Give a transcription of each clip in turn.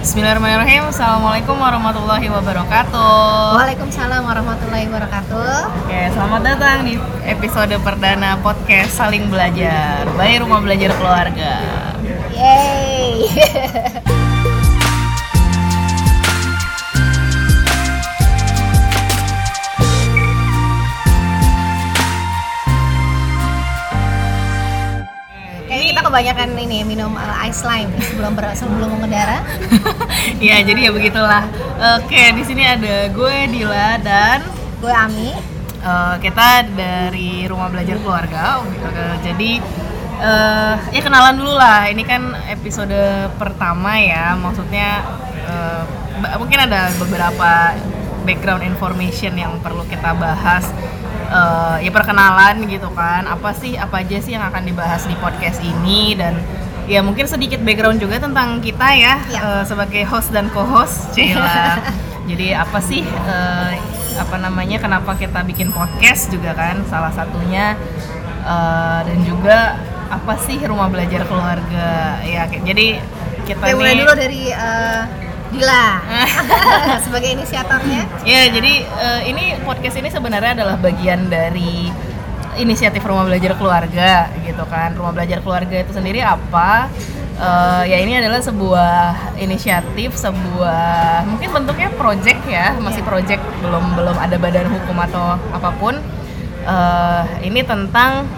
Bismillahirrahmanirrahim. Assalamualaikum warahmatullahi wabarakatuh. Waalaikumsalam warahmatullahi wabarakatuh. Oke, selamat datang di episode perdana podcast Saling Belajar by Rumah Belajar Keluarga. Yeay. kebanyakan ini minum uh, ice lime sebelum ber, sebelum mengendara. ya, jadi ya begitulah. Oke, di sini ada gue Dila dan Gue Ami. uh, kita dari Rumah Belajar Keluarga. Uh, jadi uh, ya kenalan dulu lah. Ini kan episode pertama ya. Maksudnya uh, mungkin ada beberapa background information yang perlu kita bahas. Uh, ya perkenalan gitu kan. Apa sih apa aja sih yang akan dibahas di podcast ini dan ya mungkin sedikit background juga tentang kita ya, Ya. uh, sebagai host dan co-host Cila. Jadi apa sih uh, apa namanya kenapa kita bikin podcast juga kan salah satunya uh, dan juga apa sih rumah belajar keluarga ya jadi kita Oke, mulai nih dulu dari uh, Dila sebagai inisiatornya. ya jadi uh, ini podcast ini sebenarnya adalah bagian dari inisiatif rumah belajar keluarga gitu kan rumah belajar keluarga itu sendiri apa Uh, ya ini adalah sebuah inisiatif sebuah mungkin bentuknya project ya masih Iya. project belum belum ada badan hukum atau apa pun Uh, ini tentang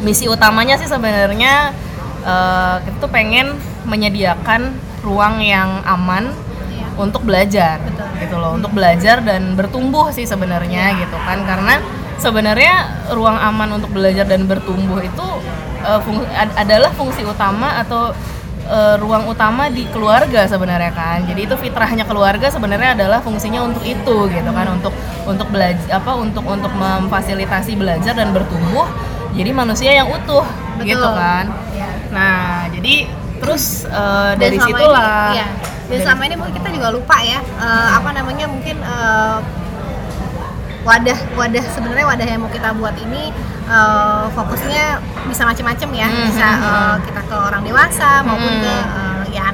misi utamanya sih sebenarnya uh, kita tuh pengen menyediakan ruang yang aman Iya. untuk belajar Betul. gitu loh untuk belajar dan bertumbuh sih sebenarnya gitu kan karena sebenarnya ruang aman untuk belajar dan bertumbuh itu uh, fung- ad- adalah fungsi utama atau uh, ruang utama di keluarga sebenarnya kan jadi itu fitrahnya keluarga sebenarnya adalah fungsinya untuk itu gitu kan untuk untuk belajar apa untuk untuk memfasilitasi belajar dan bertumbuh jadi manusia yang utuh Betul. gitu kan Iya. nah jadi terus uh, Dan dari selama situlah ini, iya. dan dari- selama ini mungkin kita juga lupa ya eh, apa namanya mungkin eh, wadah wadah sebenarnya wadah yang mau kita buat ini eh, fokusnya bisa macam-macam ya Hmm, bisa hmm. kita ke orang dewasa maupun Hmm. ke ya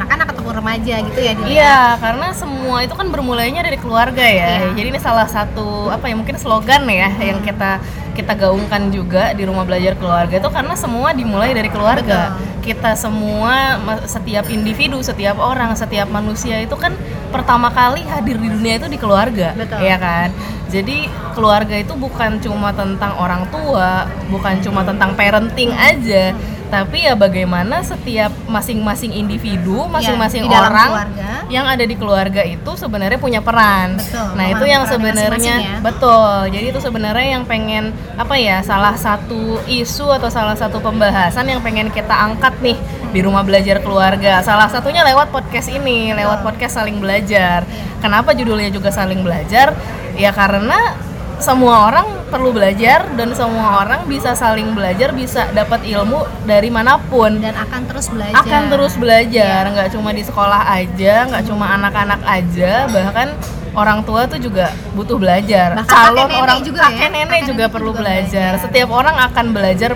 anak-anak ataupun remaja gitu ya. Iya, karena semua itu kan bermulainya dari keluarga ya. Iya. Jadi ini salah satu apa ya mungkin slogan ya yang kita kita gaungkan juga di rumah belajar keluarga itu karena semua dimulai dari keluarga. Kita semua setiap individu, setiap orang, setiap manusia itu kan pertama kali hadir di dunia itu di keluarga, Betul. ya kan? Jadi keluarga itu bukan cuma tentang orang tua, bukan cuma tentang parenting aja, tapi ya bagaimana setiap masing-masing individu, masing-masing di dalam orang keluarga. yang ada di keluarga itu sebenarnya punya peran. Betul, Nah, itu yang sebenarnya masing-masing ya. betul. Jadi itu sebenarnya yang pengen apa ya? Salah satu isu atau salah satu pembahasan yang pengen kita angkat nih di rumah belajar keluarga. Salah satunya lewat podcast ini, lewat podcast saling belajar. Iya. Kenapa judulnya juga saling belajar? Ya karena semua orang perlu belajar dan semua orang bisa saling belajar, bisa dapat ilmu dari mana pun dan akan terus belajar akan terus belajar Iya. nggak cuma di sekolah aja nggak cuma anak-anak aja bahkan orang tua tuh juga butuh belajar Bahkan calon kakek nenek orang juga ya. kakek nenek Kakek juga nenek perlu juga belajar. belajar. setiap orang akan belajar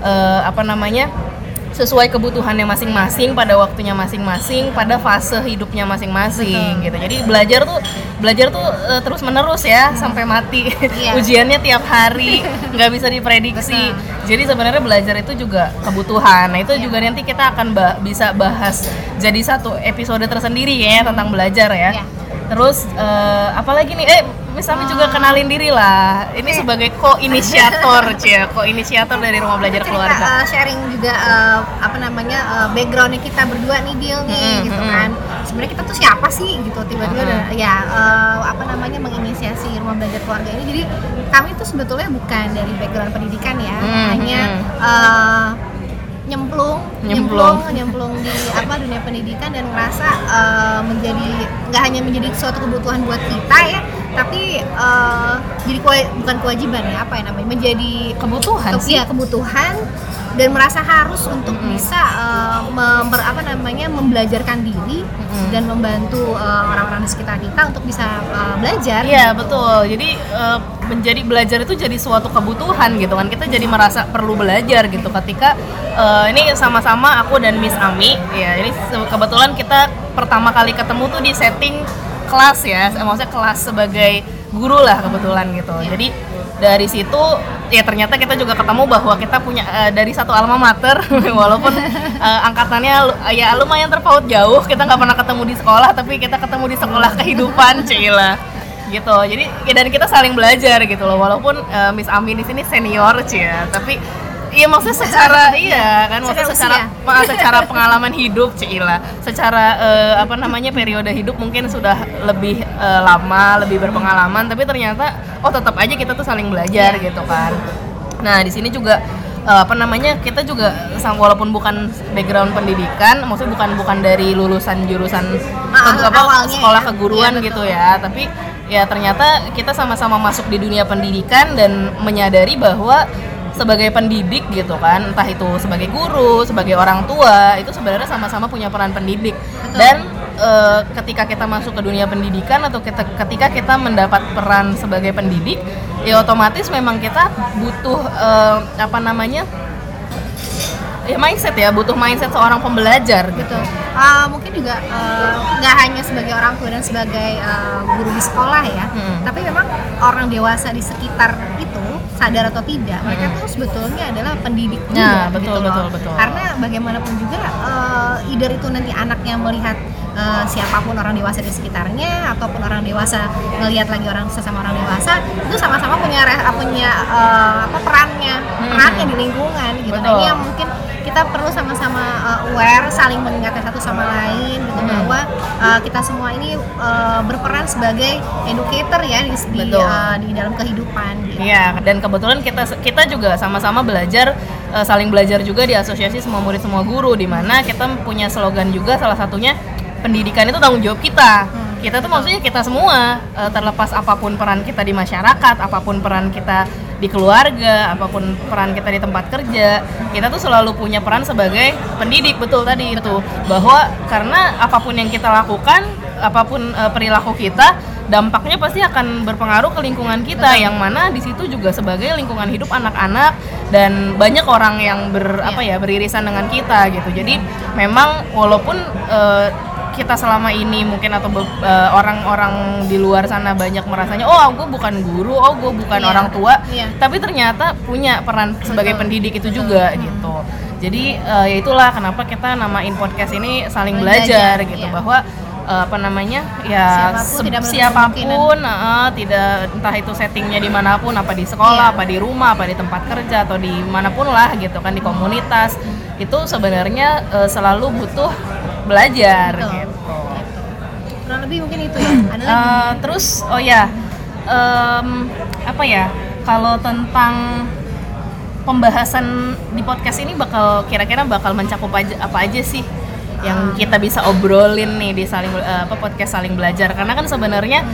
eh, apa namanya sesuai kebutuhannya masing-masing pada waktunya masing-masing pada fase hidupnya masing-masing gitu jadi belajar tuh belajar tuh eh, terus menerus ya sampai mati Iya. ujiannya tiap hari nggak bisa diprediksi Betul. jadi sebenarnya belajar itu juga kebutuhan. Nah, itu juga nanti kita akan ba- bisa bahas jadi satu episode tersendiri ya tentang belajar ya. Iya. Terus eh, apalagi nih? Eh, misalnya juga kenalin diri lah. Ini Oke. sebagai ko-inisiator, Cia, ko-inisiator dari Rumah Belajar kita Keluarga. uh, sharing juga uh, apa namanya uh, backgroundnya kita berdua nih deal nih Mm-mm, gitu mm-mm. kan sebenarnya kita tuh siapa sih gitu tiba-tiba Mm-mm. ada- ya uh, apa namanya menginisiasi rumah belajar keluarga ini jadi kami tuh sebetulnya bukan dari background pendidikan ya Mm, hanya mm. uh, nyemplung, Nyemplung. nyemplung nyemplung di apa dunia pendidikan dan ngerasa uh, menjadi nggak hanya menjadi suatu kebutuhan buat kita ya tapi uh, jadi kewa- bukan kewajiban ya apa ya namanya menjadi Kebutuhan ke- sih. iya, kebutuhan dan merasa harus untuk Mm-mm. bisa uh, member, apa namanya membelajarkan diri Mm-mm. dan membantu uh, orang-orang di sekitar kita untuk bisa uh, belajar. Iya betul. Jadi eh, menjadi belajar itu jadi suatu kebutuhan gitu kan. Kita jadi merasa perlu belajar gitu. Ketika eh, ini sama-sama aku dan Miss Ami, ya ini kebetulan kita pertama kali ketemu tuh di setting kelas ya. Maksudnya kelas sebagai guru lah kebetulan gitu. Jadi dari situ ya ternyata kita juga ketemu bahwa kita punya eh, dari satu alma mater walaupun eh, angkatannya ya lumayan terpaut jauh kita nggak pernah ketemu di sekolah tapi kita ketemu di sekolah kehidupan Cila gitu jadi ya dan kita saling belajar gitu loh walaupun eh, Miss Ami di sini senior cia tapi iya maksudnya secara iya kan maksudnya Secara secara ma- secara pengalaman hidup Cila secara eh, apa namanya periode hidup mungkin sudah lebih eh, lama lebih berpengalaman tapi ternyata oh tetap aja kita tuh saling belajar Iya. gitu kan nah di sini juga eh, apa namanya kita juga walaupun bukan background pendidikan maksudnya bukan bukan dari lulusan jurusan Ah, ke- apa, awalnya sekolah ya. keguruan betul. gitu ya tapi ya ternyata kita sama-sama masuk di dunia pendidikan dan menyadari bahwa sebagai pendidik gitu kan entah itu sebagai guru sebagai orang tua itu sebenarnya sama-sama punya peran pendidik Betul. dan eh, ketika kita masuk ke dunia pendidikan atau kita, ketika kita mendapat peran sebagai pendidik ya otomatis memang kita butuh eh, apa namanya ya mindset ya butuh mindset seorang pembelajar gitu. Uh, mungkin juga uh, nggak hanya sebagai orang tua dan sebagai uh, guru di sekolah ya, Hmm. tapi memang orang dewasa di sekitar itu sadar atau tidak, mereka Hmm. tuh sebetulnya adalah pendidik Nah, juga betul, gitu loh. betul, betul. Karena bagaimanapun juga, uh, either itu nanti anaknya melihat uh, siapa pun orang dewasa di sekitarnya, ataupun orang dewasa melihat lagi orang sesama orang dewasa, itu sama-sama punya punya uh, apa perannya, Hmm. perannya di lingkungan gitu. Nah, ini yang mungkin kita perlu sama-sama uh, aware saling mengingatkan satu sama lain gitu Hmm. bahwa uh, kita semua ini uh, berperan sebagai educator ya di di, uh, di dalam kehidupan gitu. Iya, dan kebetulan kita kita juga sama-sama belajar eh, saling belajar juga di asosiasi semua murid semua guru di mana kita punya slogan juga salah satunya pendidikan itu tanggung jawab kita. Hmm, Kita tuh maksudnya kita semua terlepas apa pun peran kita di masyarakat, apa pun peran kita di keluarga, apa pun peran kita di tempat kerja, kita tuh selalu punya peran sebagai pendidik betul tadi itu. Bahwa karena apa pun yang kita lakukan, apa pun eh, perilaku kita dampaknya pasti akan berpengaruh ke lingkungan kita yang mana di situ juga sebagai lingkungan hidup anak-anak dan banyak orang yang ber apa ya beririsan dengan kita gitu. Jadi memang walaupun eh, kita selama ini mungkin atau eh, orang-orang di luar sana banyak merasanya oh gue bukan guru oh gue bukan Iya. orang tua Iya. tapi ternyata punya peran sebagai Betul. pendidik itu Betul. juga Hmm. gitu jadi eh, ya itulah kenapa kita namain podcast ini saling Belajar, belajar, gitu iya. bahwa eh, apa namanya ya Siapa pun tidak siapa pun eh, tidak entah itu settingnya di mana pun apa di sekolah Iya. apa di rumah apa di tempat kerja atau di mana pun lah gitu kan di komunitas itu sebenarnya eh, selalu butuh belajar Betul. gitu Kurang lebih mungkin itu ya. Ada lagi. Eh, terus oh ya em, apa ya kalau tentang pembahasan di podcast ini bakal kira-kira bakal mencakup aja apa aja sih yang Ah. kita bisa obrolin nih di saling eh, apa podcast saling belajar karena kan sebenarnya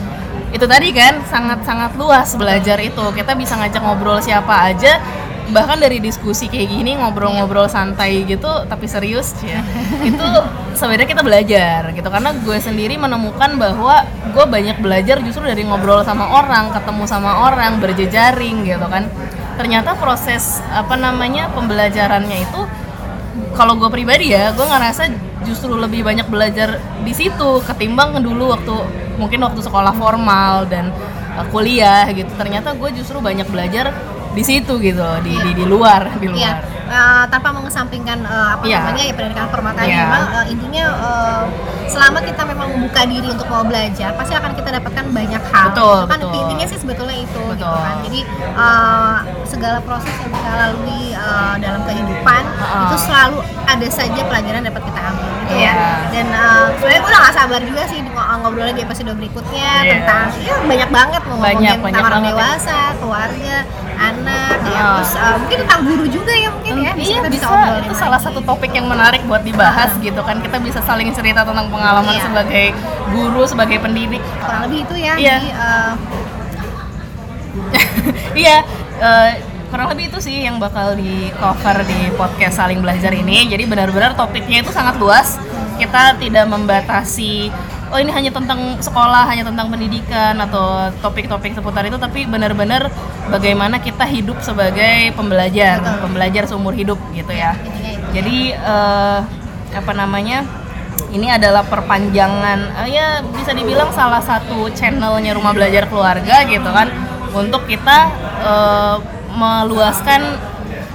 itu tadi kan sangat-sangat luas belajar itu kita bisa ngajak ngobrol siapa aja bahkan dari diskusi kayak gini ngobrol-ngobrol santai gitu tapi serius ya itu sebenarnya kita belajar gitu. Karena gue sendiri menemukan bahwa gue banyak belajar justru dari ngobrol sama orang ketemu sama orang berjejaring gitu kan. Ternyata proses apa namanya pembelajarannya itu kalau gue pribadi ya gue ngerasa justru lebih banyak belajar di situ ketimbang dulu waktu mungkin waktu sekolah formal dan uh, kuliah gitu. Ternyata gue justru banyak belajar di situ gitu di di, di luar di Iya, luar eh, tanpa mengesampingkan eh, apa Iya. namanya ya pendidikan formal tadi, Iya. memang eh, intinya eh, selama kita memang membuka diri untuk mau belajar, pasti akan kita dapatkan banyak hal. Betul, Itu kan betul. intinya sih sebetulnya itu, gitu kan. Jadi eh, segala proses yang kita lalui eh, dalam kehidupan Ha-ha. itu selalu ada saja pelajaran dapat kita ambil, gitu Iya. ya. Dan eh, sebenarnya gue udah gak sabar juga sih ng- ngobrol lagi episode berikutnya Iya. tentang ya banyak banget mau Banyak, ngomongin banyak tentang orang ya. dewasa, keluarga, anak, ya Ah. terus eh, mungkin tentang guru juga ya mungkin ya. iya kita bisa obrolin itu salah lagi. satu topik yang menarik buat dibahas gitu kan kita bisa saling cerita tentang pengalaman Iya. sebagai guru sebagai pendidik kurang lebih itu ya Iya. eh, iya eh, kurang lebih itu sih yang bakal di cover di podcast saling belajar ini jadi benar-benar topiknya itu sangat luas kita tidak membatasi oh ini hanya tentang sekolah hanya tentang pendidikan atau topik-topik seputar itu tapi benar-benar bagaimana kita hidup sebagai pembelajar Betul. pembelajar seumur hidup gitu ya jadi eh, apa namanya ini adalah perpanjangan eh, ya bisa dibilang salah satu channelnya rumah belajar keluarga gitu kan untuk kita eh, meluaskan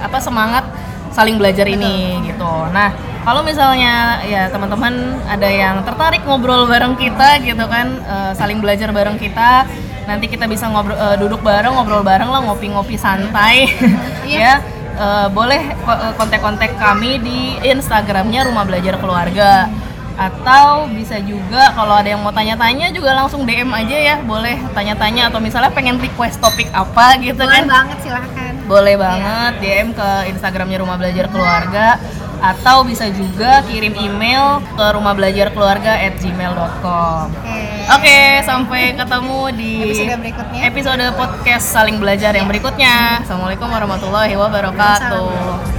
apa semangat saling belajar ini gitu nah kalau misalnya ya teman-teman ada yang tertarik ngobrol bareng kita gitu kan eh, saling belajar bareng kita nanti kita bisa ngobrol eh, duduk bareng ngobrol bareng lah ngopi-ngopi santai Iya. ya Eh, boleh ko- eh, kontak-kontak kami di Instagramnya Rumah Belajar Keluarga atau bisa juga kalau ada yang mau tanya-tanya juga langsung DM aja ya boleh tanya-tanya atau misalnya pengen request topik apa gitu Boleh kan banget silahkan. boleh banget DM ke Instagramnya Rumah Belajar Keluarga atau bisa juga kirim email ke rumahbelajarkeluarga@gmail.com. Oke. Oke, sampai ketemu di Episode berikutnya. episode podcast saling belajar yang berikutnya. Assalamualaikum warahmatullahi wabarakatuh.